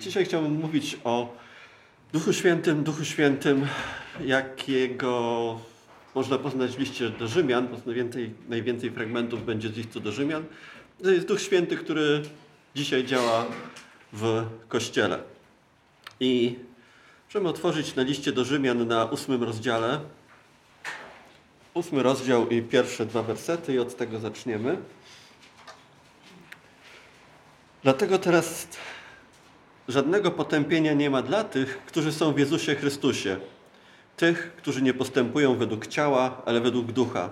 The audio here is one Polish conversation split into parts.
Dzisiaj chciałbym mówić o Duchu Świętym, Duchu Świętym, jakiego można poznać w liście do Rzymian, bo najwięcej, najwięcej fragmentów będzie z listu do Rzymian. To jest Duch Święty, który dzisiaj działa w Kościele. I możemy otworzyć na liście do Rzymian na ósmym rozdziale. Ósmy rozdział i pierwsze dwa wersety i od tego zaczniemy. Dlatego teraz żadnego potępienia nie ma dla tych, którzy są w Jezusie Chrystusie. Tych, którzy nie postępują według ciała, ale według ducha.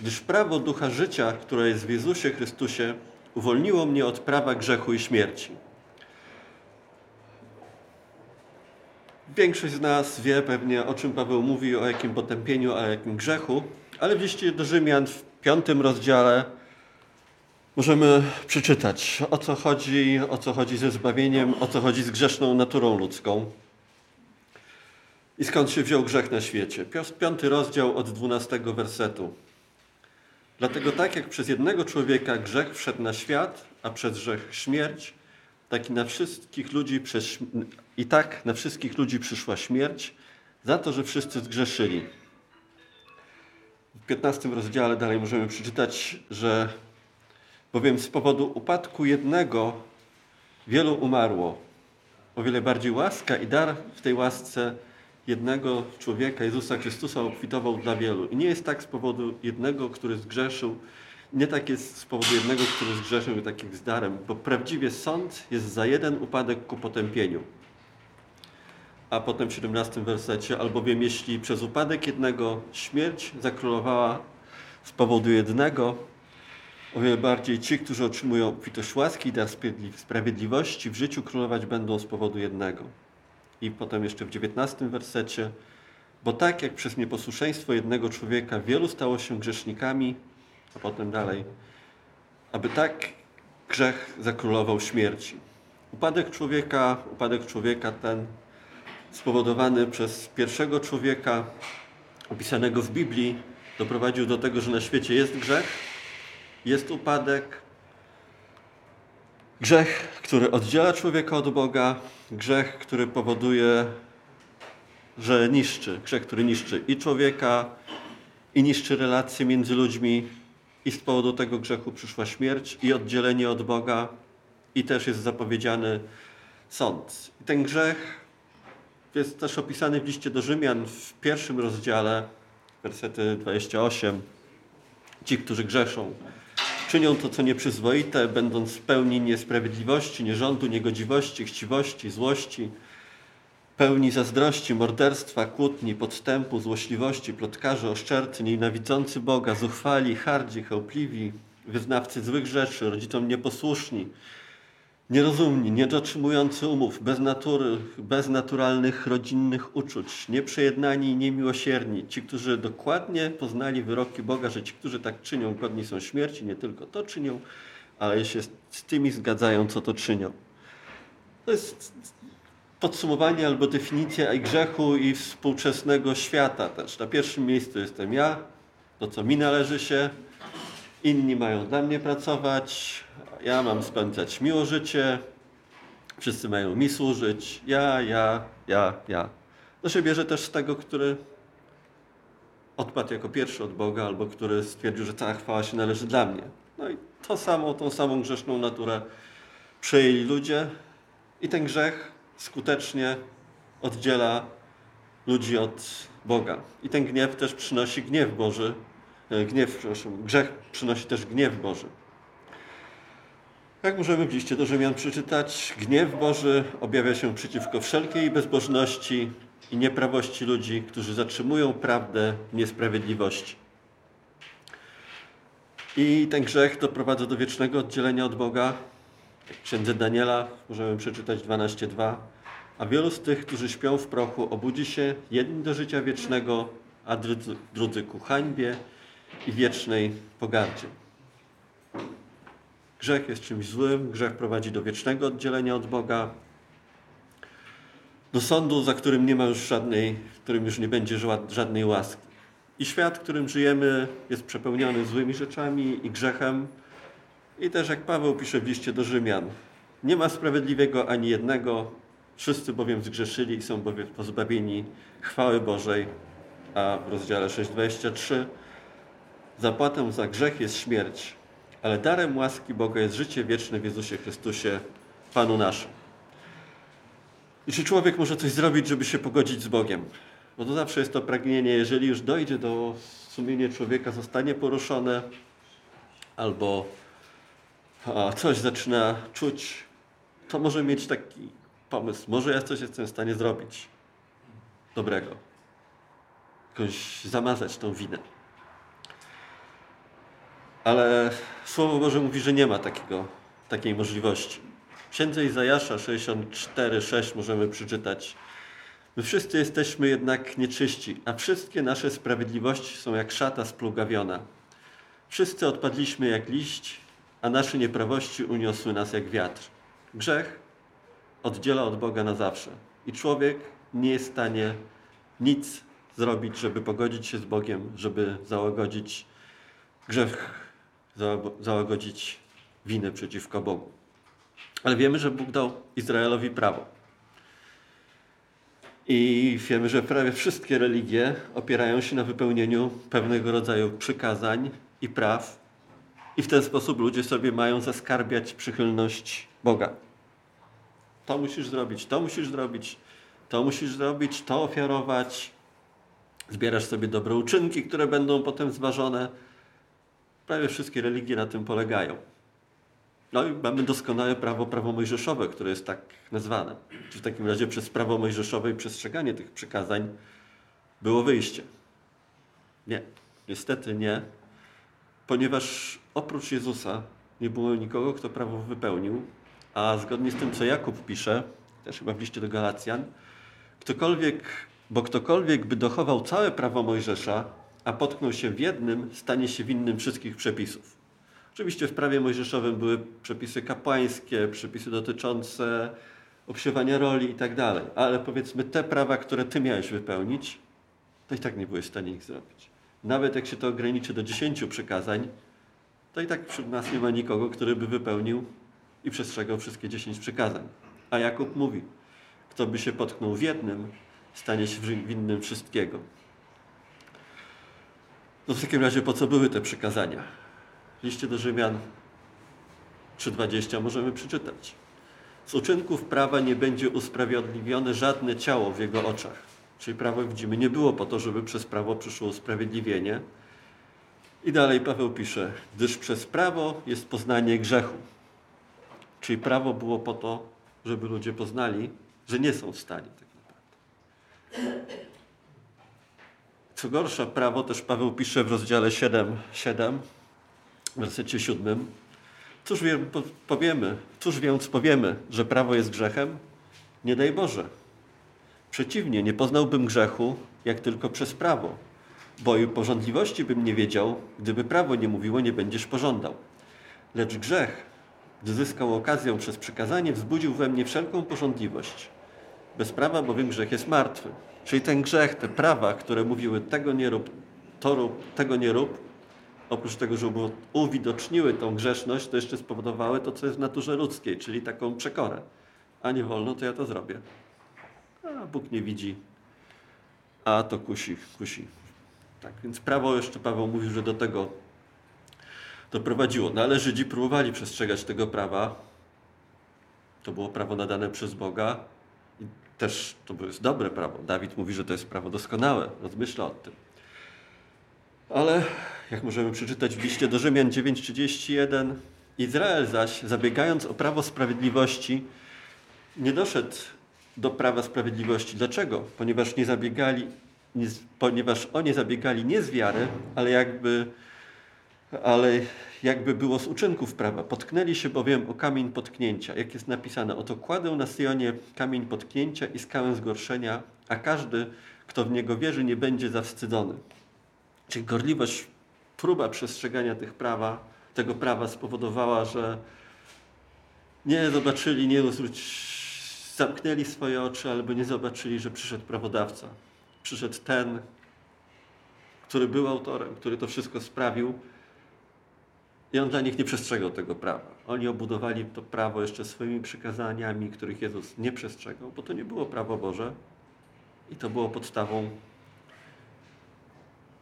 Gdyż prawo ducha życia, które jest w Jezusie Chrystusie, uwolniło mnie od prawa grzechu i śmierci. Większość z nas wie pewnie, o czym Paweł mówi, o jakim potępieniu, o jakim grzechu, ale w liście do Rzymian w piątym rozdziale możemy przeczytać, o co chodzi, o co chodzi ze zbawieniem, o co chodzi z grzeszną naturą ludzką i skąd się wziął grzech na świecie. Piąty rozdział od dwunastego wersetu. Dlatego tak jak przez jednego człowieka grzech wszedł na świat, a przez grzech śmierć, tak i na wszystkich ludzi przez, i tak na wszystkich ludzi przyszła śmierć, za to, że wszyscy zgrzeszyli. W 15 rozdziale dalej możemy przeczytać, że bowiem z powodu upadku jednego wielu umarło. O wiele bardziej łaska i dar w tej łasce jednego człowieka, Jezusa Chrystusa, obfitował dla wielu. I nie jest tak z powodu jednego, który zgrzeszył, nie tak jest z powodu jednego, który zgrzeszył i takim z darem, bo prawdziwie sąd jest za jeden upadek ku potępieniu. A potem w 17 wersecie, albowiem jeśli przez upadek jednego śmierć zakrólowała z powodu jednego, o wiele bardziej ci, którzy otrzymują obfitość łaski i dar sprawiedliwości w życiu królować będą z powodu jednego. I potem jeszcze w 19 wersecie, bo tak jak przez nieposłuszeństwo jednego człowieka wielu stało się grzesznikami, a potem dalej, aby tak grzech zakrólował śmierci. Upadek człowieka, upadek człowieka ten spowodowany przez pierwszego człowieka opisanego w Biblii doprowadził do tego, że na świecie jest grzech, jest upadek, grzech, który oddziela człowieka od Boga, grzech, który powoduje, że niszczy, grzech, który niszczy i człowieka, i niszczy relacje między ludźmi, i z powodu tego grzechu przyszła śmierć i oddzielenie od Boga, i też jest zapowiedziany sąd. I ten grzech jest też opisany w liście do Rzymian w pierwszym rozdziale, wersety 28. Ci, którzy grzeszą, czynią to, co nieprzyzwoite, będąc pełni niesprawiedliwości, nierządu, niegodziwości, chciwości, złości, pełni zazdrości, morderstwa, kłótni, podstępu, złośliwości, plotkarzy, oszczercy, nienawidzący Boga, zuchwali, hardzi, chełpliwi, wyznawcy złych rzeczy, rodzicom nieposłuszni, Nierozumni, niedotrzymujący umów, bez natury, bez naturalnych rodzinnych uczuć, nieprzejednani i niemiłosierni, ci, którzy dokładnie poznali wyroki Boga, że ci, którzy tak czynią, godni są śmierci, nie tylko to czynią, ale się z tymi zgadzają, co to czynią. To jest podsumowanie albo definicja i grzechu i współczesnego świata też. Na pierwszym miejscu jestem ja, to co mi należy się, inni mają dla mnie pracować, ja mam spędzać miło życie, wszyscy mają mi służyć, ja, ja, ja, ja. To się bierze też z tego, który odpadł jako pierwszy od Boga, albo który stwierdził, że cała chwała się należy dla mnie. No i to samo, tą samą grzeszną naturę przejęli ludzie i ten grzech skutecznie oddziela ludzi od Boga. I ten gniew też przynosi gniew Boży, gniew, przepraszam, grzech przynosi też gniew Boży. Jak możemy w liście do Rzymian przeczytać, gniew Boży objawia się przeciwko wszelkiej bezbożności i nieprawości ludzi, którzy zatrzymują prawdę niesprawiedliwości. I ten grzech doprowadza do wiecznego oddzielenia od Boga. W księdze Daniela możemy przeczytać 12:2. A wielu z tych, którzy śpią w prochu, obudzi się, jedni do życia wiecznego, a drudzy, drudzy ku hańbie i wiecznej pogardzie. Grzech jest czymś złym, grzech prowadzi do wiecznego oddzielenia od Boga, do sądu, za którym nie ma już żadnej, którym już nie będzie żadnej łaski. I świat, w którym żyjemy, jest przepełniony złymi rzeczami i grzechem. I też jak Paweł pisze w liście do Rzymian, Nie ma sprawiedliwego ani jednego, wszyscy bowiem zgrzeszyli i są bowiem pozbawieni chwały Bożej. A w rozdziale 6:23 zapłatą za grzech jest śmierć, ale darem łaski Boga jest życie wieczne w Jezusie Chrystusie, Panu naszym. I czy człowiek może coś zrobić, żeby się pogodzić z Bogiem? Bo to zawsze jest to pragnienie, jeżeli już dojdzie do sumienie człowieka, zostanie poruszone, albo coś zaczyna czuć, to może mieć taki pomysł, może ja coś jestem w stanie zrobić dobrego. Jakoś zamazać tą winę. Ale Słowo Boże mówi, że nie ma takiego, takiej możliwości. W księdze Izajasza 64,6 możemy przeczytać. My wszyscy jesteśmy jednak nieczyści, a wszystkie nasze sprawiedliwości są jak szata splugawiona. Wszyscy odpadliśmy jak liść, a nasze nieprawości uniosły nas jak wiatr. Grzech oddziela od Boga na zawsze. I człowiek nie jest w stanie nic zrobić, żeby pogodzić się z Bogiem, żeby załagodzić grzech, załagodzić winę przeciwko Bogu. Ale wiemy, że Bóg dał Izraelowi prawo. I wiemy, że prawie wszystkie religie opierają się na wypełnieniu pewnego rodzaju przykazań i praw, i w ten sposób ludzie sobie mają zaskarbiać przychylność Boga. To musisz zrobić, to musisz zrobić, to musisz zrobić, to ofiarować. Zbierasz sobie dobre uczynki, które będą potem zważone. Prawie wszystkie religie na tym polegają. No i mamy doskonałe prawo, prawo mojżeszowe, które jest tak nazwane. Czy w takim razie przez prawo mojżeszowe i przestrzeganie tych przykazań było wyjście? Nie, niestety nie, ponieważ oprócz Jezusa nie było nikogo, kto prawo wypełnił, a zgodnie z tym, co Jakub pisze, też chyba w liście do Galacjan, ktokolwiek, bo ktokolwiek by dochował całe prawo Mojżesza, a potknął się w jednym, stanie się winnym wszystkich przepisów. Oczywiście w prawie mojżeszowym były przepisy kapłańskie, przepisy dotyczące obsiewania roli i tak dalej, ale powiedzmy te prawa, które ty miałeś wypełnić, to i tak nie byłeś w stanie ich zrobić. Nawet jak się to ograniczy do dziesięciu przykazań, to i tak wśród nas nie ma nikogo, który by wypełnił i przestrzegał wszystkie dziesięć przykazań. A Jakub mówi, kto by się potknął w jednym, stanie się winnym wszystkiego. No w takim razie po co były te przykazania? W liście do Rzymian 3,20 możemy przeczytać. Z uczynków prawa nie będzie usprawiedliwione żadne ciało w jego oczach. Czyli prawo, widzimy, nie było po to, żeby przez prawo przyszło usprawiedliwienie. I dalej Paweł pisze, gdyż przez prawo jest poznanie grzechu. Czyli prawo było po to, żeby ludzie poznali, że nie są w stanie tak naprawdę. Co gorsza, prawo też Paweł pisze w rozdziale 7, 7 w wersecie 7. Cóż powiemy, cóż więc powiemy, że prawo jest grzechem? Nie daj Boże. Przeciwnie, nie poznałbym grzechu, jak tylko przez prawo. Bo i porządliwości bym nie wiedział, gdyby prawo nie mówiło, nie będziesz pożądał. Lecz grzech, gdy zyskał okazję przez przykazanie, wzbudził we mnie wszelką porządliwość. Bez prawa bowiem grzech jest martwy. Czyli ten grzech, te prawa, które mówiły tego nie rób, to rób, tego nie rób, oprócz tego, że uwidoczniły tą grzeszność, to jeszcze spowodowały to, co jest w naturze ludzkiej, czyli taką przekorę. A nie wolno, to ja to zrobię. A Bóg nie widzi, a to kusi, kusi. Tak, więc prawo jeszcze Paweł mówił, że do tego doprowadziło. No ale Żydzi próbowali przestrzegać tego prawa. To było prawo nadane przez Boga też to jest dobre prawo. Dawid mówi, że to jest prawo doskonałe. Rozmyśla o tym. Ale jak możemy przeczytać w liście do Rzymian 9:31, Izrael zaś, zabiegając o prawo sprawiedliwości, nie doszedł do prawa sprawiedliwości. Dlaczego? Ponieważ nie zabiegali, nie, ponieważ oni zabiegali nie z wiary, ale jakby, ale jakby było z uczynków prawa. Potknęli się bowiem o kamień potknięcia. Jak jest napisane, oto kładę na Sionie kamień potknięcia i skałę zgorszenia, a każdy, kto w niego wierzy, nie będzie zawstydzony. Czyli gorliwość, próba przestrzegania tych prawa, tego prawa spowodowała, że nie zobaczyli, nie zamknęli swoje oczy, albo nie zobaczyli, że przyszedł prawodawca. Przyszedł ten, który był autorem, który to wszystko sprawił I on dla nich nie przestrzegał tego prawa. Oni obudowali to prawo jeszcze swoimi przykazaniami, których Jezus nie przestrzegał, bo to nie było prawo Boże i to było podstawą,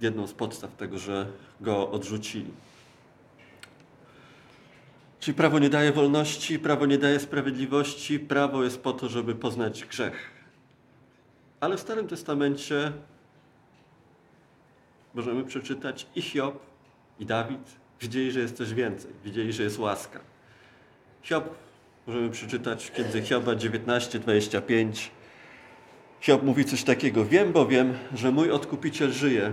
jedną z podstaw tego, że go odrzucili. Czyli prawo nie daje wolności, prawo nie daje sprawiedliwości, prawo jest po to, żeby poznać grzech. Ale w Starym Testamencie możemy przeczytać i Hiob, i Dawid widzieli, że jest coś więcej. Widzieli, że jest łaska. Hiob, możemy przeczytać w księdze Hioba 19:25. Hiob mówi coś takiego: Wiem bowiem, że mój odkupiciel żyje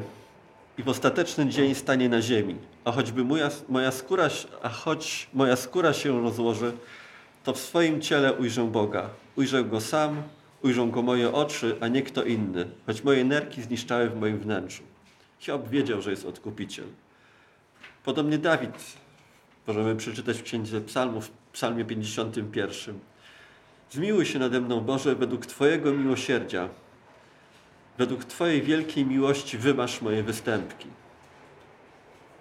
i w ostateczny dzień stanie na ziemi. A choćby moja, moja, skóra, a choć moja skóra się rozłoży, to w swoim ciele ujrzę Boga. Ujrzę Go sam, ujrzą Go moje oczy, a nie kto inny, choć moje nerki zniszczały w moim wnętrzu. Hiob wiedział, że jest odkupiciel. Podobnie Dawid, możemy przeczytać w Księdze Psalmów, Psalmie 51. Zmiłuj się nade mną, Boże, według Twojego miłosierdzia. Według Twojej wielkiej miłości wymasz moje występki.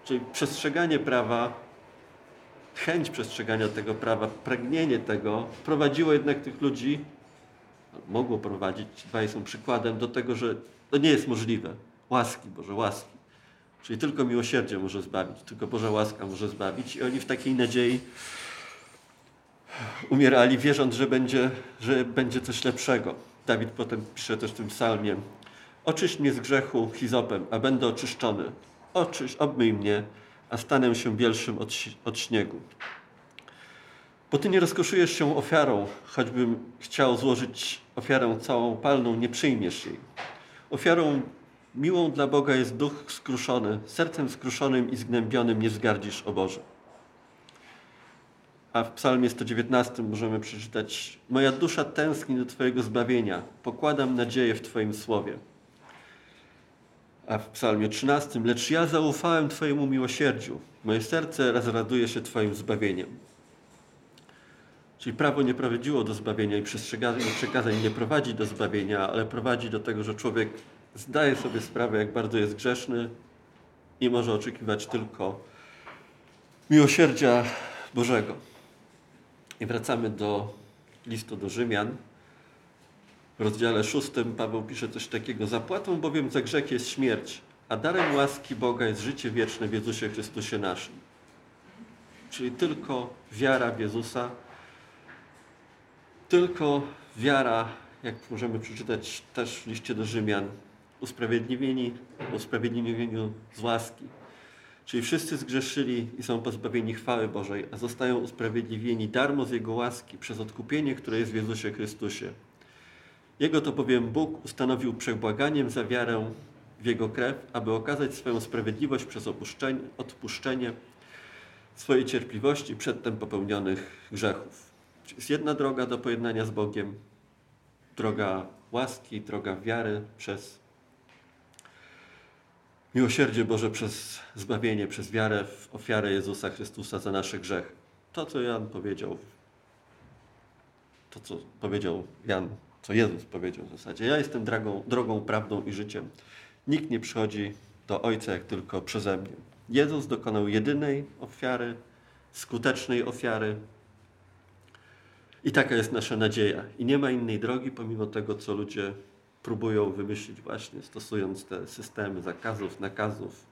Czyli przestrzeganie prawa, chęć przestrzegania tego prawa, pragnienie tego prowadziło jednak tych ludzi, mogło prowadzić, dwaj są przykładem, do tego, że to nie jest możliwe. Łaski, Boże, łaski. Czyli tylko miłosierdzie może zbawić, tylko Boża łaska może zbawić. I oni w takiej nadziei umierali, wierząc, że będzie, że będzie coś lepszego. Dawid potem pisze też w tym psalmie Oczyść mnie z grzechu hizopem, a będę oczyszczony. Oczyść, obmyj mnie, a stanę się bielszym od, od śniegu. Bo Ty nie rozkoszujesz się ofiarą, choćbym chciał złożyć ofiarę całą palną, nie przyjmiesz jej. Ofiarą miłą dla Boga jest duch skruszony, sercem skruszonym i zgnębionym nie wzgardzisz o Boże. A w psalmie 119 możemy przeczytać Moja dusza tęskni do Twojego zbawienia, pokładam nadzieję w Twoim słowie. A w psalmie 13 Lecz ja zaufałem Twojemu miłosierdziu, moje serce razraduje się Twoim zbawieniem. Czyli prawo nie prowadziło do zbawienia i przestrzeganie przekazań nie prowadzi do zbawienia, ale prowadzi do tego, że człowiek zdaje sobie sprawę, jak bardzo jest grzeszny i może oczekiwać tylko miłosierdzia Bożego. I wracamy do listu do Rzymian. W rozdziale szóstym Paweł pisze coś takiego. Zapłatą bowiem za grzech jest śmierć, a darem łaski Boga jest życie wieczne w Jezusie Chrystusie naszym. Czyli tylko wiara w Jezusa, tylko wiara, jak możemy przeczytać też w liście do Rzymian, usprawiedliwieni, usprawiedliwieniu z łaski. Czyli wszyscy zgrzeszyli i są pozbawieni chwały Bożej, a zostają usprawiedliwieni darmo z Jego łaski przez odkupienie, które jest w Jezusie Chrystusie. Jego to bowiem Bóg ustanowił przebłaganiem za wiarę w Jego krew, aby okazać swoją sprawiedliwość przez odpuszczenie swojej cierpliwości przedtem popełnionych grzechów. Czyli jest jedna droga do pojednania z Bogiem, droga łaski, droga wiary przez Miłosierdzie Boże przez zbawienie, przez wiarę w ofiarę Jezusa Chrystusa za nasze grzechy. To, co Jan powiedział, to, co powiedział Jan, co Jezus powiedział w zasadzie. Ja jestem drogą, drogą, prawdą i życiem. Nikt nie przychodzi do Ojca jak tylko przeze mnie. Jezus dokonał jedynej ofiary, skutecznej ofiary. I taka jest nasza nadzieja. I nie ma innej drogi, pomimo tego, co ludzie próbują wymyślić właśnie, stosując te systemy zakazów, nakazów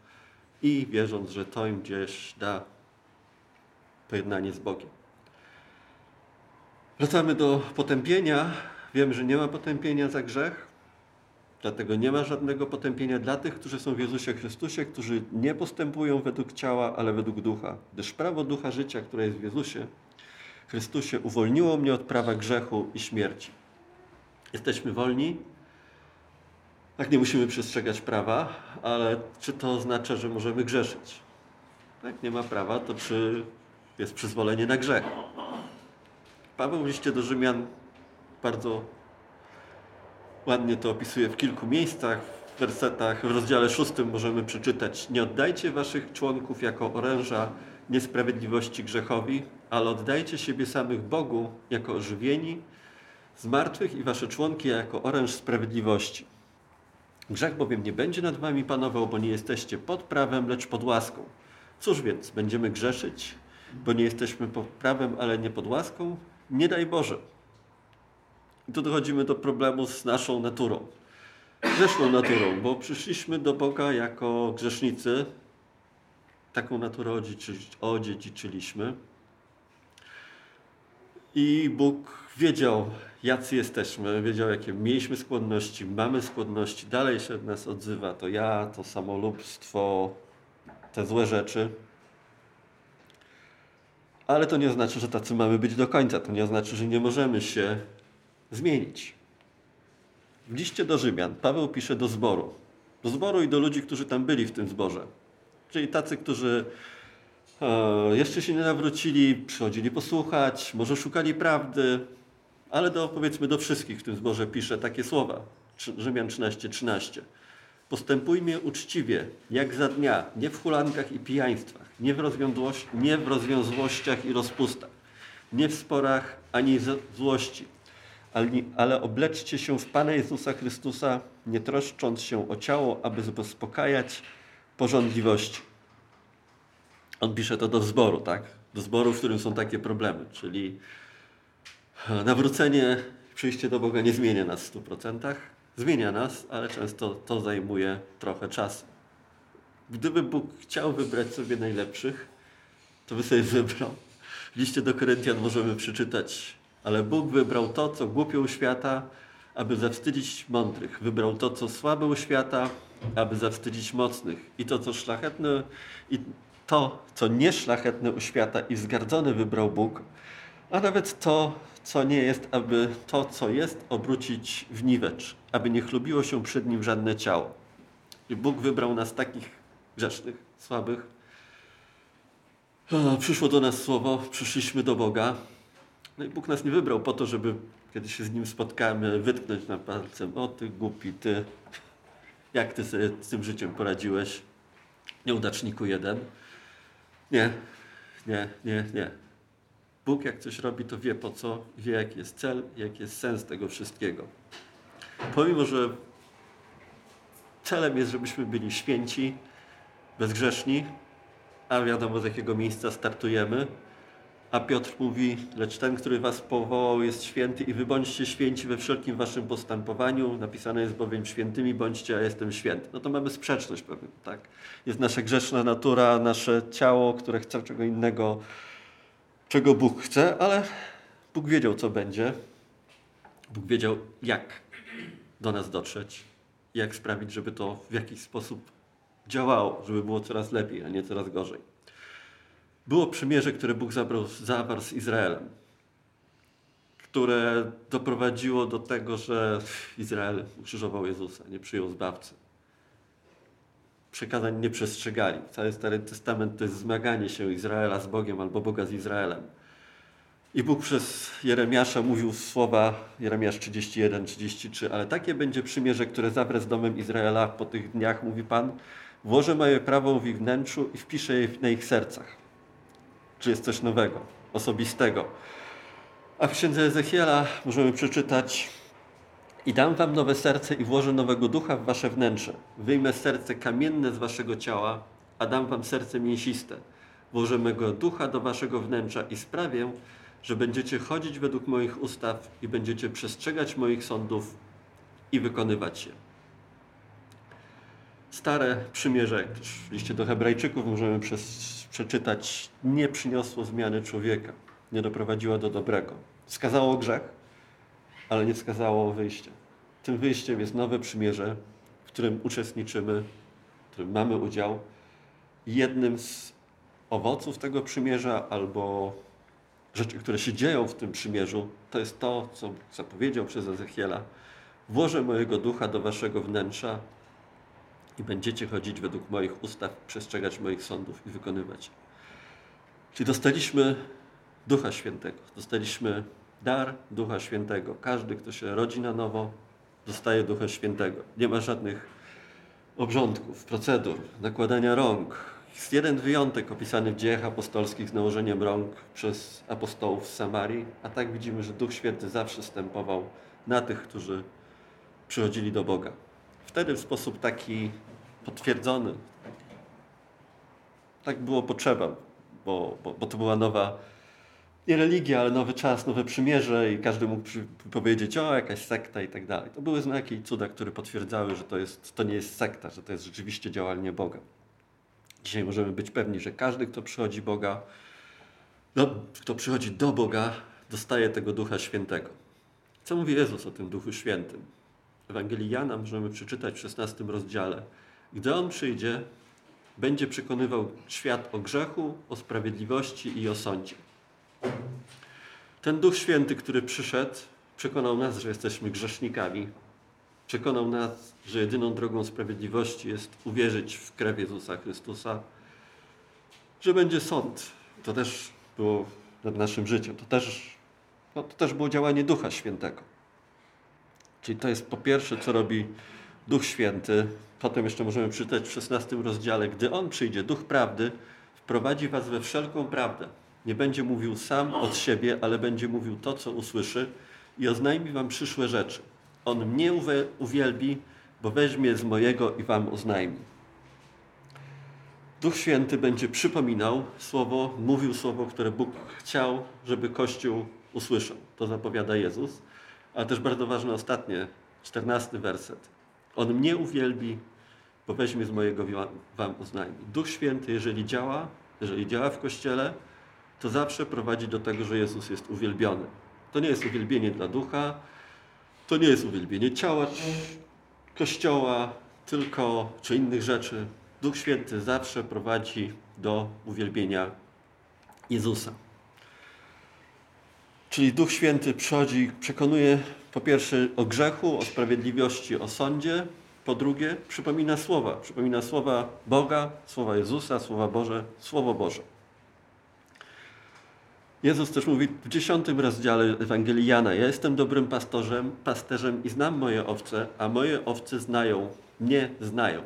i wierząc, że to im gdzieś da pojednanie z Bogiem. Wracamy do potępienia. Wiemy, że nie ma potępienia za grzech, dlatego nie ma żadnego potępienia dla tych, którzy są w Jezusie Chrystusie, którzy nie postępują według ciała, ale według ducha. Gdyż prawo ducha życia, które jest w Jezusie Chrystusie, uwolniło mnie od prawa grzechu i śmierci. Jesteśmy wolni tak, nie musimy przestrzegać prawa, ale czy to oznacza, że możemy grzeszyć? Jak nie ma prawa, to czy jest przyzwolenie na grzech? Paweł w liście do Rzymian bardzo ładnie to opisuje w kilku miejscach. W wersetach, w rozdziale szóstym możemy przeczytać Nie oddajcie waszych członków jako oręża niesprawiedliwości grzechowi, ale oddajcie siebie samych Bogu jako ożywieni z martwych i wasze członki jako oręż sprawiedliwości. Grzech bowiem nie będzie nad wami panował, bo nie jesteście pod prawem, lecz pod łaską. Cóż więc, będziemy grzeszyć, bo nie jesteśmy pod prawem, ale nie pod łaską? Nie daj Boże. I tu dochodzimy do problemu z naszą naturą. Grzeszną naturą, bo przyszliśmy do Boga jako grzesznicy. Taką naturę odziedziczyliśmy. I Bóg wiedział, jacy jesteśmy, wiedział, jakie mieliśmy skłonności, mamy skłonności, dalej się od nas odzywa. To ja, to samolubstwo, te złe rzeczy. Ale to nie znaczy, że tacy mamy być do końca. To nie znaczy, że nie możemy się zmienić. W liście do Rzymian Paweł pisze do zboru. Do zboru i do ludzi, którzy tam byli w tym zborze. Czyli tacy, którzy e, jeszcze się nie nawrócili, przychodzili posłuchać, może szukali prawdy, ale do, powiedzmy do wszystkich w tym zborze pisze takie słowa. Rzymian 13:13. 13. Postępujmy uczciwie, jak za dnia, nie w hulankach i pijaństwach, nie w, nie w rozwiązłościach i rozpustach, nie w sporach ani złości, ale, obleczcie się w Pana Jezusa Chrystusa, nie troszcząc się o ciało, aby zaspokajać porządliwości. On pisze to do zboru, tak? Do zboru, w którym są takie problemy, czyli nawrócenie, przyjście do Boga nie zmienia nas w 100%, zmienia nas, ale często to zajmuje trochę czasu. Gdyby Bóg chciał wybrać sobie najlepszych, to by sobie wybrał. W liście do Koryntian możemy przeczytać, ale Bóg wybrał to, co głupie u świata, aby zawstydzić mądrych. Wybrał to, co słabe u świata, aby zawstydzić mocnych. I to, co szlachetne, i to, co nieszlachetne u świata i wzgardzone wybrał Bóg, a nawet to, co nie jest, aby to, co jest, obrócić w niwecz, aby nie chlubiło się przed nim żadne ciało. I Bóg wybrał nas takich grzesznych, słabych. Przyszło do nas słowo, przyszliśmy do Boga. No i Bóg nas nie wybrał po to, żeby kiedy się z Nim spotkamy, wytknąć na palcem, o ty głupi, ty, jak ty sobie z tym życiem poradziłeś, nieudaczniku jeden. Nie, nie, nie, nie. Bóg jak coś robi, to wie po co, wie jaki jest cel, jaki jest sens tego wszystkiego. Pomimo, że celem jest, żebyśmy byli święci, bezgrzeszni, a wiadomo z jakiego miejsca startujemy, a Piotr mówi, lecz ten, który was powołał jest święty i wy bądźcie święci we wszelkim waszym postępowaniu. Napisane jest bowiem świętymi bądźcie, a jestem święty. No to mamy sprzeczność pewnie, tak? Jest nasza grzeszna natura, nasze ciało, które chce czego innego, czego Bóg chce, ale Bóg wiedział, co będzie. Bóg wiedział, jak do nas dotrzeć, jak sprawić, żeby to w jakiś sposób działało, żeby było coraz lepiej, a nie coraz gorzej. Było przymierze, które Bóg zabrał, zawarł z Izraelem, które doprowadziło do tego, że Izrael ukrzyżował Jezusa, nie przyjął zbawcy. Przekazań nie przestrzegali. Cały Stary Testament to jest zmaganie się Izraela z Bogiem albo Boga z Izraelem. I Bóg przez Jeremiasza mówił słowa, Jeremiasz 31, 33, ale takie będzie przymierze, które zawrę z domem Izraela po tych dniach, mówi Pan, włożę moje prawo w ich wnętrzu i wpiszę je na ich sercach. Czy jest coś nowego, osobistego. A w księdze Ezechiela możemy przeczytać i dam wam nowe serce i włożę nowego ducha w wasze wnętrze. Wyjmę serce kamienne z waszego ciała, a dam wam serce mięsiste. Włożę mego ducha do waszego wnętrza i sprawię, że będziecie chodzić według moich ustaw i będziecie przestrzegać moich sądów i wykonywać je. Stare przymierze, jak też w liście do Hebrajczyków możemy przeczytać, nie przyniosło zmiany człowieka, nie doprowadziło do dobrego. Wskazało grzech, ale nie wskazało wyjścia. Tym wyjściem jest nowe przymierze, w którym uczestniczymy, w którym mamy udział. Jednym z owoców tego przymierza albo rzeczy, które się dzieją w tym przymierzu, to jest to, co zapowiedział przez Ezechiela. Włożę mojego ducha do waszego wnętrza i będziecie chodzić według moich ustaw, przestrzegać moich sądów i wykonywać. Czyli dostaliśmy Ducha Świętego, dostaliśmy dar Ducha Świętego. Każdy, kto się rodzi na nowo, dostaje Ducha Świętego. Nie ma żadnych obrządków, procedur, nakładania rąk. Jest jeden wyjątek opisany w dziejach apostolskich z nałożeniem rąk przez apostołów z Samarii, a tak widzimy, że Duch Święty zawsze stępował na tych, którzy przychodzili do Boga. Wtedy w sposób taki potwierdzony, Tak było potrzeba, bo, bo, bo to była nowa, nie religia, ale nowy czas, nowe przymierze i każdy mógł powiedzieć, o jakaś sekta i tak dalej. To były znaki i cuda, które potwierdzały, że to, jest, to nie jest sekta, że to jest rzeczywiście działanie Boga. Dzisiaj możemy być pewni, że każdy, kto przychodzi Boga, no, kto przychodzi do Boga, dostaje tego Ducha Świętego. Co mówi Jezus o tym Duchu Świętym? W Ewangelii Jana możemy przeczytać w 16 rozdziale. Gdy On przyjdzie, będzie przekonywał świat o grzechu, o sprawiedliwości i o sądzie. Ten Duch Święty, który przyszedł, przekonał nas, że jesteśmy grzesznikami. Przekonał nas, że jedyną drogą sprawiedliwości jest uwierzyć w krew Jezusa Chrystusa, że będzie sąd. To też było nad naszym życiem. To też, no, to też było działanie Ducha Świętego. Czyli to jest po pierwsze, co robi Duch Święty. Potem jeszcze możemy przeczytać w 16 rozdziale. Gdy On przyjdzie, Duch Prawdy, wprowadzi was we wszelką prawdę. Nie będzie mówił sam od siebie, ale będzie mówił to, co usłyszy i oznajmi wam przyszłe rzeczy. On mnie uwielbi, bo weźmie z mojego i wam oznajmi. Duch Święty będzie przypominał słowo, mówił słowo, które Bóg chciał, żeby Kościół usłyszał. To zapowiada Jezus. Ale też bardzo ważne ostatnie, czternasty werset. On mnie uwielbi, bo weźmie z mojego wam oznajmi. Duch Święty, jeżeli działa, jeżeli działa w Kościele, to zawsze prowadzi do tego, że Jezus jest uwielbiony. To nie jest uwielbienie dla ducha, to nie jest uwielbienie ciała, Kościoła, tylko czy innych rzeczy. Duch Święty zawsze prowadzi do uwielbienia Jezusa. Czyli Duch Święty przychodzi, przekonuje po pierwsze o grzechu, o sprawiedliwości, o sądzie. Po drugie, przypomina słowa. Przypomina słowa Boga, słowa Jezusa, słowa Boże, Słowo Boże. Jezus też mówi w dziesiątym rozdziale Ewangelii Jana, ja jestem dobrym pastorzem, pasterzem i znam moje owce, a moje owce znają, mnie znają.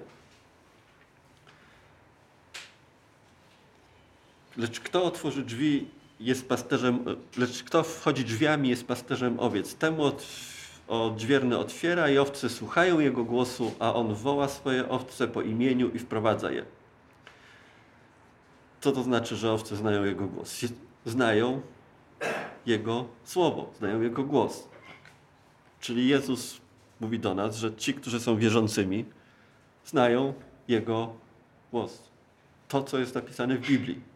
Lecz kto otworzy drzwi, jest pasterzem, lecz kto wchodzi drzwiami, jest pasterzem owiec. Temu od, odźwierny otwiera i owce słuchają jego głosu, a on woła swoje owce po imieniu i wprowadza je. Co to znaczy, że owce znają jego głos? Znają jego słowo, znają jego głos. Czyli Jezus mówi do nas, że ci, którzy są wierzącymi, znają jego głos. To, co jest napisane w Biblii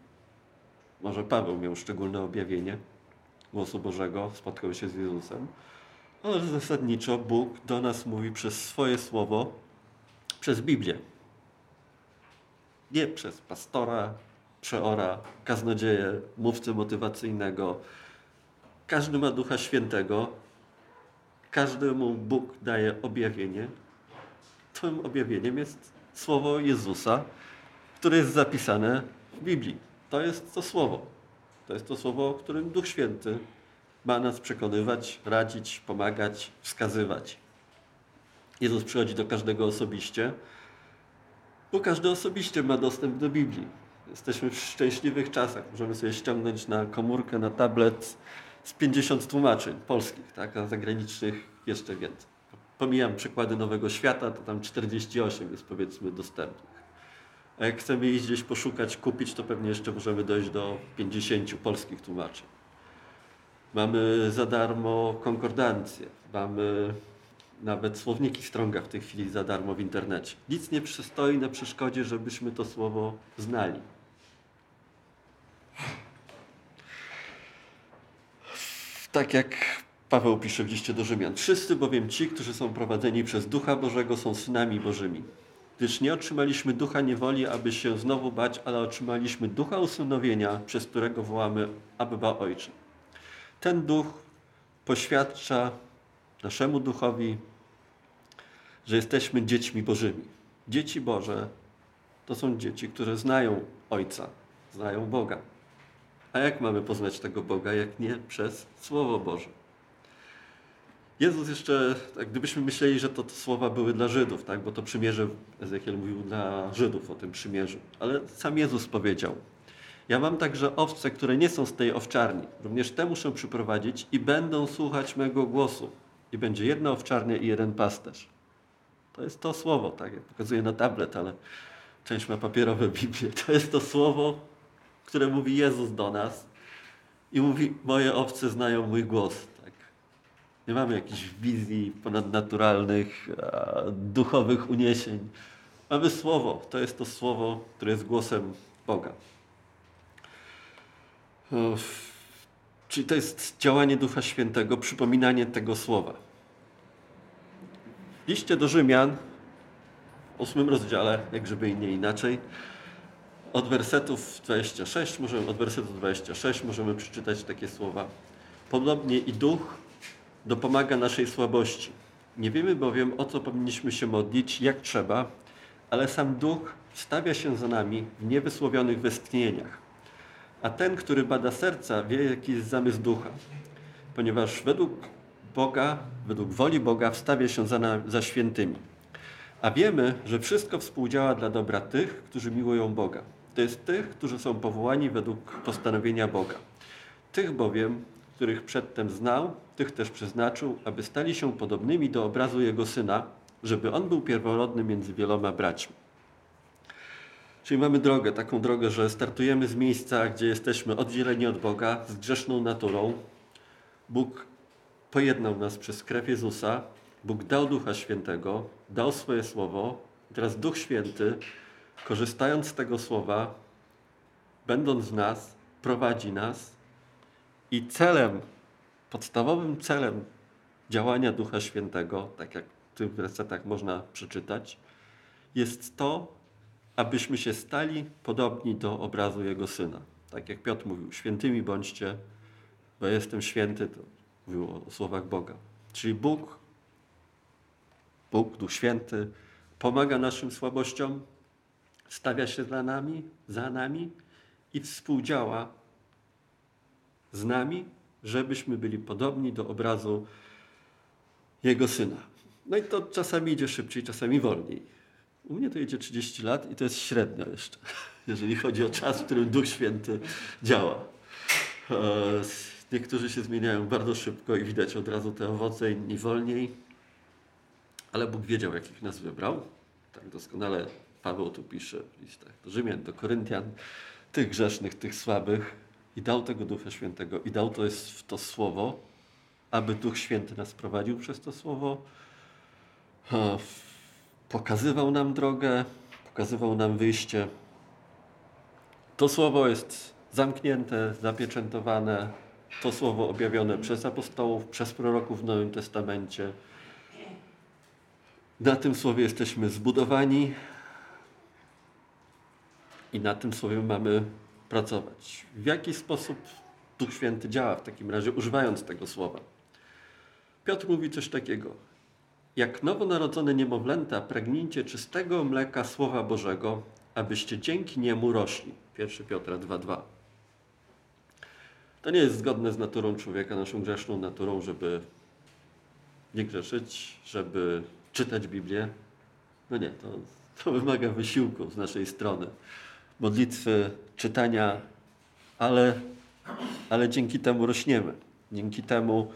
może Paweł miał szczególne objawienie głosu Bożego, spotkał się z Jezusem, ale zasadniczo Bóg do nas mówi przez swoje słowo, przez Biblię. Nie przez pastora, przeora, kaznodzieję, mówcę motywacyjnego. Każdy ma Ducha Świętego, każdemu Bóg daje objawienie. Tym objawieniem jest słowo Jezusa, które jest zapisane w Biblii. To jest to słowo. To jest to słowo, o którym Duch Święty ma nas przekonywać, radzić, pomagać, wskazywać. Jezus przychodzi do każdego osobiście, bo każdy osobiście ma dostęp do Biblii. Jesteśmy w szczęśliwych czasach. Możemy sobie ściągnąć na komórkę, na tablet z 50 tłumaczeń polskich, tak? a zagranicznych jeszcze więcej. Pomijam przykłady Nowego Świata, to tam 48 jest powiedzmy dostępnych. A jak chcemy iść gdzieś poszukać, kupić, to pewnie jeszcze możemy dojść do 50 polskich tłumaczeń. Mamy za darmo konkordancję, mamy nawet słowniki Stronga w tej chwili za darmo w internecie. Nic nie przystoi na przeszkodzie, żebyśmy to słowo znali. Tak jak Paweł pisze w liście do Rzymian. Wszyscy bowiem ci, którzy są prowadzeni przez Ducha Bożego, są synami Bożymi gdyż nie otrzymaliśmy ducha niewoli, aby się znowu bać, ale otrzymaliśmy ducha usynowienia, przez którego wołamy Abba Ojcze. Ten duch poświadcza naszemu duchowi, że jesteśmy dziećmi Bożymi. Dzieci Boże to są dzieci, które znają Ojca, znają Boga. Jak mamy poznać tego Boga, jak nie przez Słowo Boże? Jezus jeszcze, tak, gdybyśmy myśleli, że to, to słowa były dla Żydów, tak, bo to przymierze, Ezekiel mówił dla Żydów o tym przymierzu, ale sam Jezus powiedział, ja mam także owce, które nie są z tej owczarni. Również te muszę przyprowadzić i będą słuchać mego głosu. I będzie jedna owczarnia i jeden pasterz. To jest to słowo, tak jak pokazuję na tablet, ale część ma papierowe Biblię. To jest to słowo, które mówi Jezus do nas i mówi, moje owce znają mój głos. Tak? Nie mamy jakichś wizji ponadnaturalnych, duchowych uniesień. Mamy słowo. To jest to słowo, które jest głosem Boga. Czyli to jest działanie Ducha Świętego, przypominanie tego słowa. W liście do Rzymian, w ósmym rozdziale, jak żeby nie inaczej, od wersetów 26, możemy, od wersetu 26 możemy przeczytać takie słowa. Podobnie i Duch dopomaga naszej słabości. Nie wiemy bowiem, o co powinniśmy się modlić, jak trzeba, ale sam Duch stawia się za nami w niewysłowionych westchnieniach. A ten, który bada serca, wie, jaki jest zamysł Ducha, ponieważ według Boga, według woli Boga wstawia się za, za świętymi. A wiemy, że wszystko współdziała dla dobra tych, którzy miłują Boga to jest tych, którzy są powołani według postanowienia Boga. Tych bowiem, których przedtem znał, tych też przeznaczył, aby stali się podobnymi do obrazu Jego Syna, żeby On był pierworodny między wieloma braćmi. Czyli mamy drogę, taką drogę, że startujemy z miejsca, gdzie jesteśmy oddzieleni od Boga, z grzeszną naturą. Bóg pojednał nas przez krew Jezusa, Bóg dał Ducha Świętego, dał swoje słowo. Teraz Duch Święty korzystając z tego słowa, będąc w nas, prowadzi nas i celem, podstawowym celem działania Ducha Świętego, tak jak w tych wersetach można przeczytać, jest to, abyśmy się stali podobni do obrazu Jego Syna. Tak jak Piotr mówił, świętymi bądźcie, bo jestem święty, to mówił o słowach Boga. Czyli Bóg, Bóg, Duch Święty, pomaga naszym słabościom, stawia się za nami, za nami i współdziała z nami, żebyśmy byli podobni do obrazu Jego Syna. No i to czasami idzie szybciej, czasami wolniej. U mnie to idzie 30 lat i to jest średnio jeszcze, jeżeli chodzi o czas, w którym Duch Święty działa. E, niektórzy się zmieniają bardzo szybko i widać od razu te owoce, inni wolniej. Ale Bóg wiedział, jakich nas wybrał. Tak doskonale Paweł tu pisze w listach do Rzymian, do Koryntian, tych grzesznych, tych słabych i dał tego Ducha Świętego i dał to jest w to słowo, aby Duch Święty nas prowadził przez to słowo, pokazywał nam drogę, pokazywał nam wyjście. To słowo jest zamknięte, zapieczętowane, to słowo objawione przez apostołów, przez proroków w Nowym Testamencie. Na tym słowie jesteśmy zbudowani, i na tym słowie mamy pracować. W jaki sposób Duch Święty działa w takim razie, używając tego słowa? Piotr mówi coś takiego. Jak nowonarodzone niemowlęta, pragnijcie czystego mleka Słowa Bożego, abyście dzięki niemu rośli. 1 Piotra 2,2. To nie jest zgodne z naturą człowieka, naszą grzeszną naturą, żeby nie grzeszyć, żeby czytać Biblię. No nie, to, to wymaga wysiłku z naszej strony modlitwy, czytania, ale, ale dzięki temu rośniemy. Dzięki temu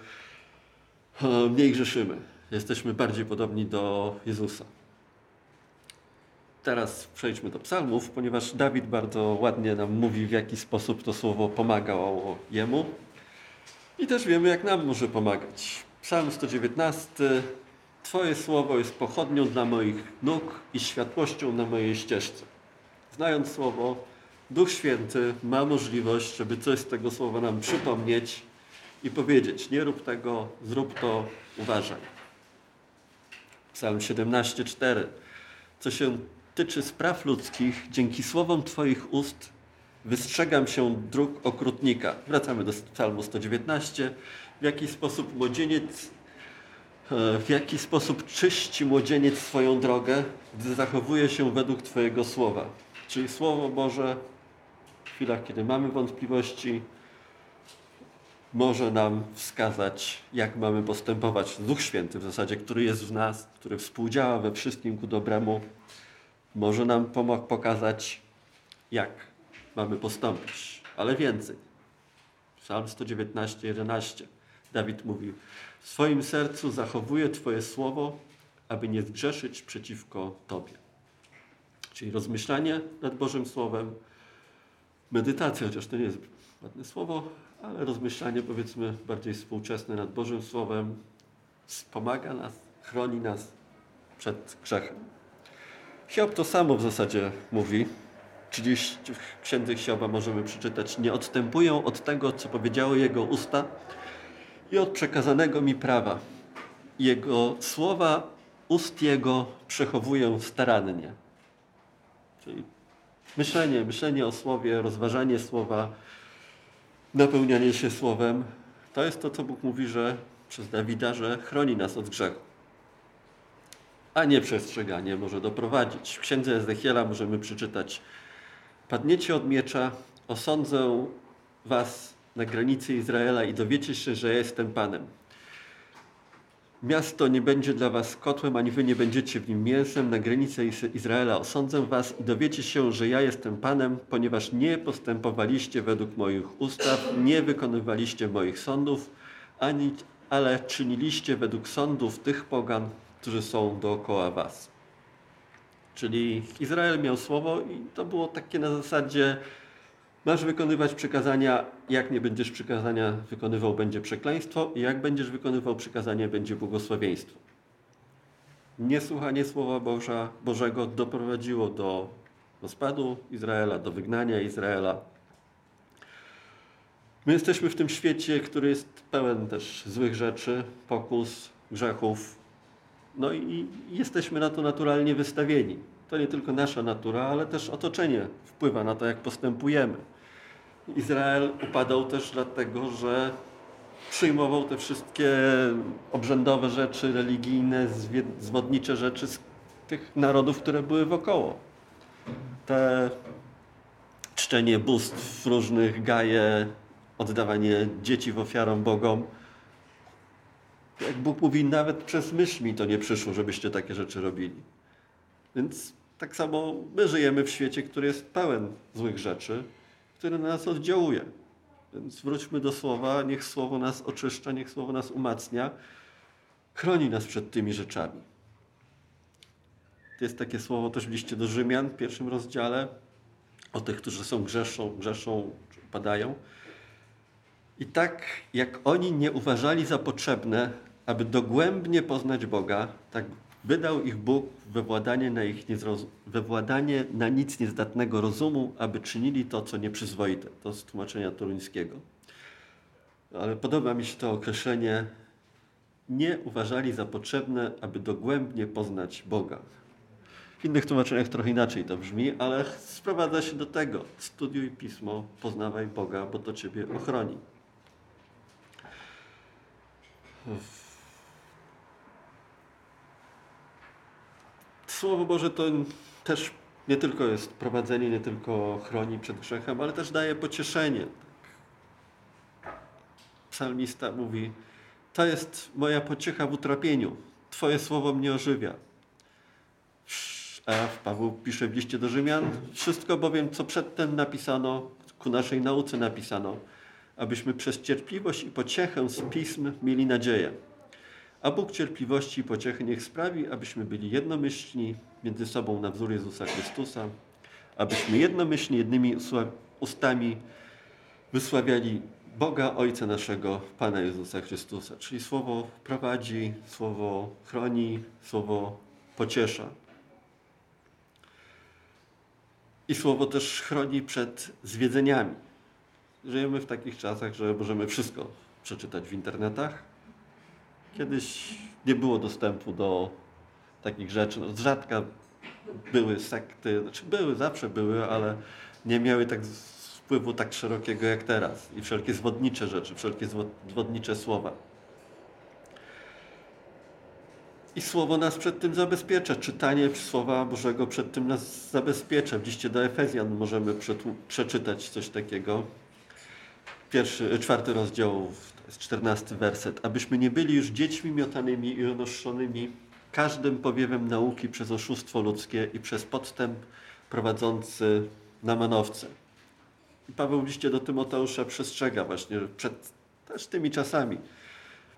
e, mniej grzeszymy. Jesteśmy bardziej podobni do Jezusa. Teraz przejdźmy do psalmów, ponieważ Dawid bardzo ładnie nam mówi, w jaki sposób to słowo pomagało jemu. I też wiemy, jak nam może pomagać. Psalm 119. Twoje słowo jest pochodnią dla moich nóg i światłością na mojej ścieżce znając Słowo, Duch Święty ma możliwość, żeby coś z tego Słowa nam przypomnieć i powiedzieć, nie rób tego, zrób to, uważaj. Psalm 17,4 Co się tyczy spraw ludzkich, dzięki słowom Twoich ust wystrzegam się dróg okrutnika. Wracamy do psalmu 119. W jaki sposób młodzieniec e, w jaki sposób czyści młodzieniec swoją drogę, gdy zachowuje się według Twojego słowa. Czyli Słowo Boże w chwilach, kiedy mamy wątpliwości, może nam wskazać, jak mamy postępować. Duch Święty w zasadzie, który jest w nas, który współdziała we wszystkim ku dobremu, może nam pokazać, jak mamy postąpić. Ale więcej. Psalm 119, 11. Dawid mówi, w swoim sercu zachowuję Twoje słowo, aby nie zgrzeszyć przeciwko Tobie. Czyli rozmyślanie nad Bożym Słowem, medytacja, chociaż to nie jest ładne słowo, ale rozmyślanie powiedzmy bardziej współczesne nad Bożym Słowem wspomaga nas, chroni nas przed grzechem. Hiob to samo w zasadzie mówi. 30 w księdze Hioba możemy przeczytać. Nie odstępują od tego, co powiedziały jego usta i od przekazanego mi prawa. Jego słowa ust jego przechowuję starannie. Czyli myślenie, myślenie o słowie, rozważanie słowa, napełnianie się słowem, to jest to, co Bóg mówi, że przez Dawida, że chroni nas od grzechu. A nieprzestrzeganie może doprowadzić. W księdze Ezechiela możemy przeczytać: Padniecie od miecza, osądzę was na granicy Izraela i dowiecie się, że ja jestem Panem. Miasto nie będzie dla was kotłem, ani wy nie będziecie w nim mięsem. Na granicy Izraela osądzę was i dowiecie się, że ja jestem Panem, ponieważ nie postępowaliście według moich ustaw, nie wykonywaliście moich sądów, ani, ale czyniliście według sądów tych pogan, którzy są dookoła was. Czyli Izrael miał słowo i to było takie na zasadzie Masz wykonywać przykazania, jak nie będziesz przykazania wykonywał, będzie przekleństwo, i jak będziesz wykonywał przykazania, będzie błogosławieństwo. Niesłuchanie Słowa Boża, Bożego doprowadziło do rozpadu Izraela, do wygnania Izraela. My jesteśmy w tym świecie, który jest pełen też złych rzeczy, pokus, grzechów. No i jesteśmy na to naturalnie wystawieni. To nie tylko nasza natura, ale też otoczenie wpływa na to, jak postępujemy. Izrael upadał też dlatego, że przyjmował te wszystkie obrzędowe rzeczy, religijne, zwodnicze rzeczy z tych narodów, które były wokoło. Te czczenie bóstw różnych, gaje, oddawanie dzieci w ofiarą Bogom. Jak Bóg mówi, nawet przez myśl mi to nie przyszło, żebyście takie rzeczy robili. Więc tak samo my żyjemy w świecie, który jest pełen złych rzeczy, który na nas oddziałuje. Więc wróćmy do słowa, niech słowo nas oczyszcza, niech słowo nas umacnia, chroni nas przed tymi rzeczami. Jest takie słowo też w liście do Rzymian w pierwszym rozdziale o tych, którzy są grzeszą, grzeszą, padają. I tak jak oni nie uważali za potrzebne, aby dogłębnie poznać Boga, tak Wydał ich Bóg we władanie na, ich we władanie na nic niezdatnego rozumu, aby czynili to, co nieprzyzwoite. To z tłumaczenia toruńskiego. Ale podoba mi się to określenie. Nie uważali za potrzebne, aby dogłębnie poznać Boga. W innych tłumaczeniach trochę inaczej to brzmi, ale sprowadza się do tego. Studiuj Pismo, poznawaj Boga, bo to Ciebie ochroni. Słowo Boże to też nie tylko jest prowadzenie, nie tylko chroni przed grzechem, ale też daje pocieszenie. Psalmista mówi, to jest moja pociecha w utrapieniu. Twoje słowo mnie ożywia. A Paweł pisze w liście do Rzymian, wszystko bowiem, co przedtem napisano, ku naszej nauce napisano, abyśmy przez cierpliwość i pociechę z pism mieli nadzieję. A Bóg cierpliwości i pociechy niech sprawi, abyśmy byli jednomyślni między sobą na wzór Jezusa Chrystusa, abyśmy jednomyślnie, jednymi ustami wysławiali Boga Ojca naszego, Pana Jezusa Chrystusa. Czyli słowo prowadzi, słowo chroni, słowo pociesza. I słowo też chroni przed zwiedzeniami. Żyjemy w takich czasach, że możemy wszystko przeczytać w internetach, Kiedyś nie było dostępu do takich rzeczy. No, z rzadka były sekty, znaczy były, zawsze były, ale nie miały tak wpływu tak szerokiego jak teraz. I wszelkie zwodnicze rzeczy, wszelkie zwodnicze słowa. I Słowo nas przed tym zabezpiecza. Czytanie Słowa Bożego przed tym nas zabezpiecza. W liście do Efezjan możemy przeczytać coś takiego. Pierwszy, czwarty rozdział to jest czternasty werset. Abyśmy nie byli już dziećmi miotanymi i unoszonymi każdym powiewem nauki przez oszustwo ludzkie i przez podstęp prowadzący na manowce. I Paweł w liście do Tymoteusza przestrzega właśnie przed też tymi czasami.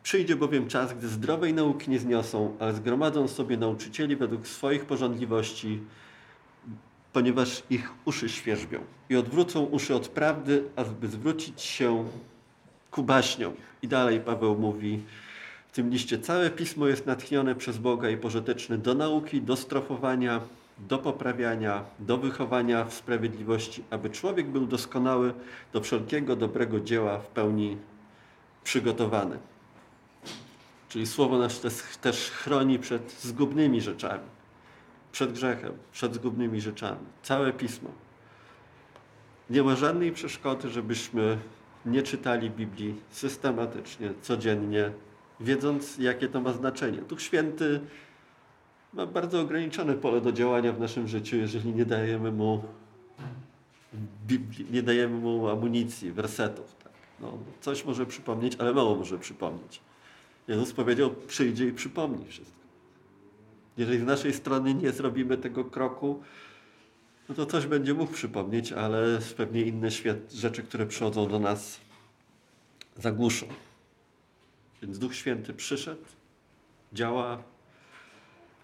Przyjdzie bowiem czas, gdy zdrowej nauki nie zniosą, ale zgromadzą sobie nauczycieli według swoich porządliwości, ponieważ ich uszy świerzbią i odwrócą uszy od prawdy, aby zwrócić się ku baśniom. I dalej Paweł mówi w tym liście, całe pismo jest natchnione przez Boga i pożyteczne do nauki, do strofowania, do poprawiania, do wychowania w sprawiedliwości, aby człowiek był doskonały do wszelkiego dobrego dzieła w pełni przygotowany. Czyli słowo nas też, chroni przed zgubnymi rzeczami, przed grzechem, przed zgubnymi rzeczami. Całe pismo. Nie ma żadnej przeszkody, żebyśmy nie czytali Biblii systematycznie, codziennie, wiedząc, jakie to ma znaczenie. Duch Święty ma bardzo ograniczone pole do działania w naszym życiu, jeżeli nie dajemy mu Biblii, nie dajemy mu amunicji, wersetów. Tak. No, coś może przypomnieć, ale mało może przypomnieć. Jezus powiedział, przyjdzie i przypomni wszystko. Jeżeli z naszej strony nie zrobimy tego kroku, no to coś będzie mógł przypomnieć, ale pewnie inne świat, rzeczy, które przychodzą do nas, zagłuszą. Więc Duch Święty przyszedł, działa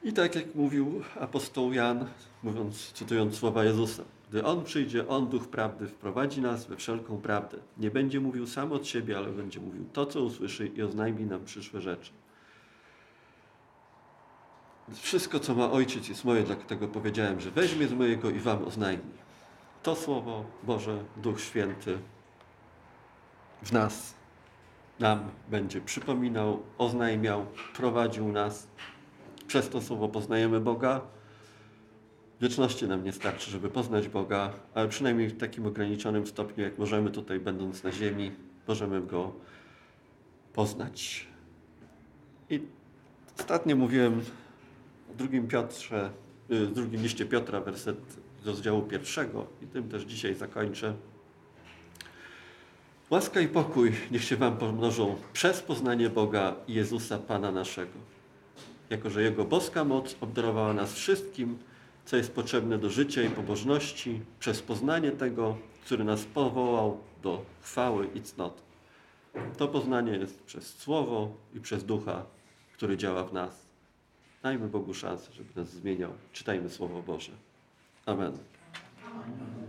i tak jak mówił apostoł Jan, mówiąc, cytując słowa Jezusa, gdy On przyjdzie, On, Duch Prawdy, wprowadzi nas we wszelką prawdę. Nie będzie mówił sam od siebie, ale będzie mówił to, co usłyszy i oznajmi nam przyszłe rzeczy. Wszystko, co ma Ojciec, jest moje, dlatego powiedziałem, że weźmie z mojego i Wam oznajmi. To Słowo Boże, Duch Święty w nas, nam będzie przypominał, oznajmiał, prowadził nas. Przez to Słowo poznajemy Boga. Wieczności nam nie starczy, żeby poznać Boga, ale przynajmniej w takim ograniczonym stopniu, jak możemy tutaj, będąc na ziemi, możemy Go poznać. I ostatnio mówiłem w drugim Piotrze, y, w drugim liście Piotra, werset z rozdziału pierwszego i tym też dzisiaj zakończę. Łaska i pokój niech się Wam pomnożą przez poznanie Boga i Jezusa Pana naszego. Jako, że Jego boska moc obdarowała nas wszystkim, co jest potrzebne do życia i pobożności, przez poznanie tego, który nas powołał do chwały i cnoty. To poznanie jest przez Słowo i przez Ducha, który działa w nas. Dajmy Bogu szansę, żeby nas zmieniał. Czytajmy Słowo Boże. Amen. Amen.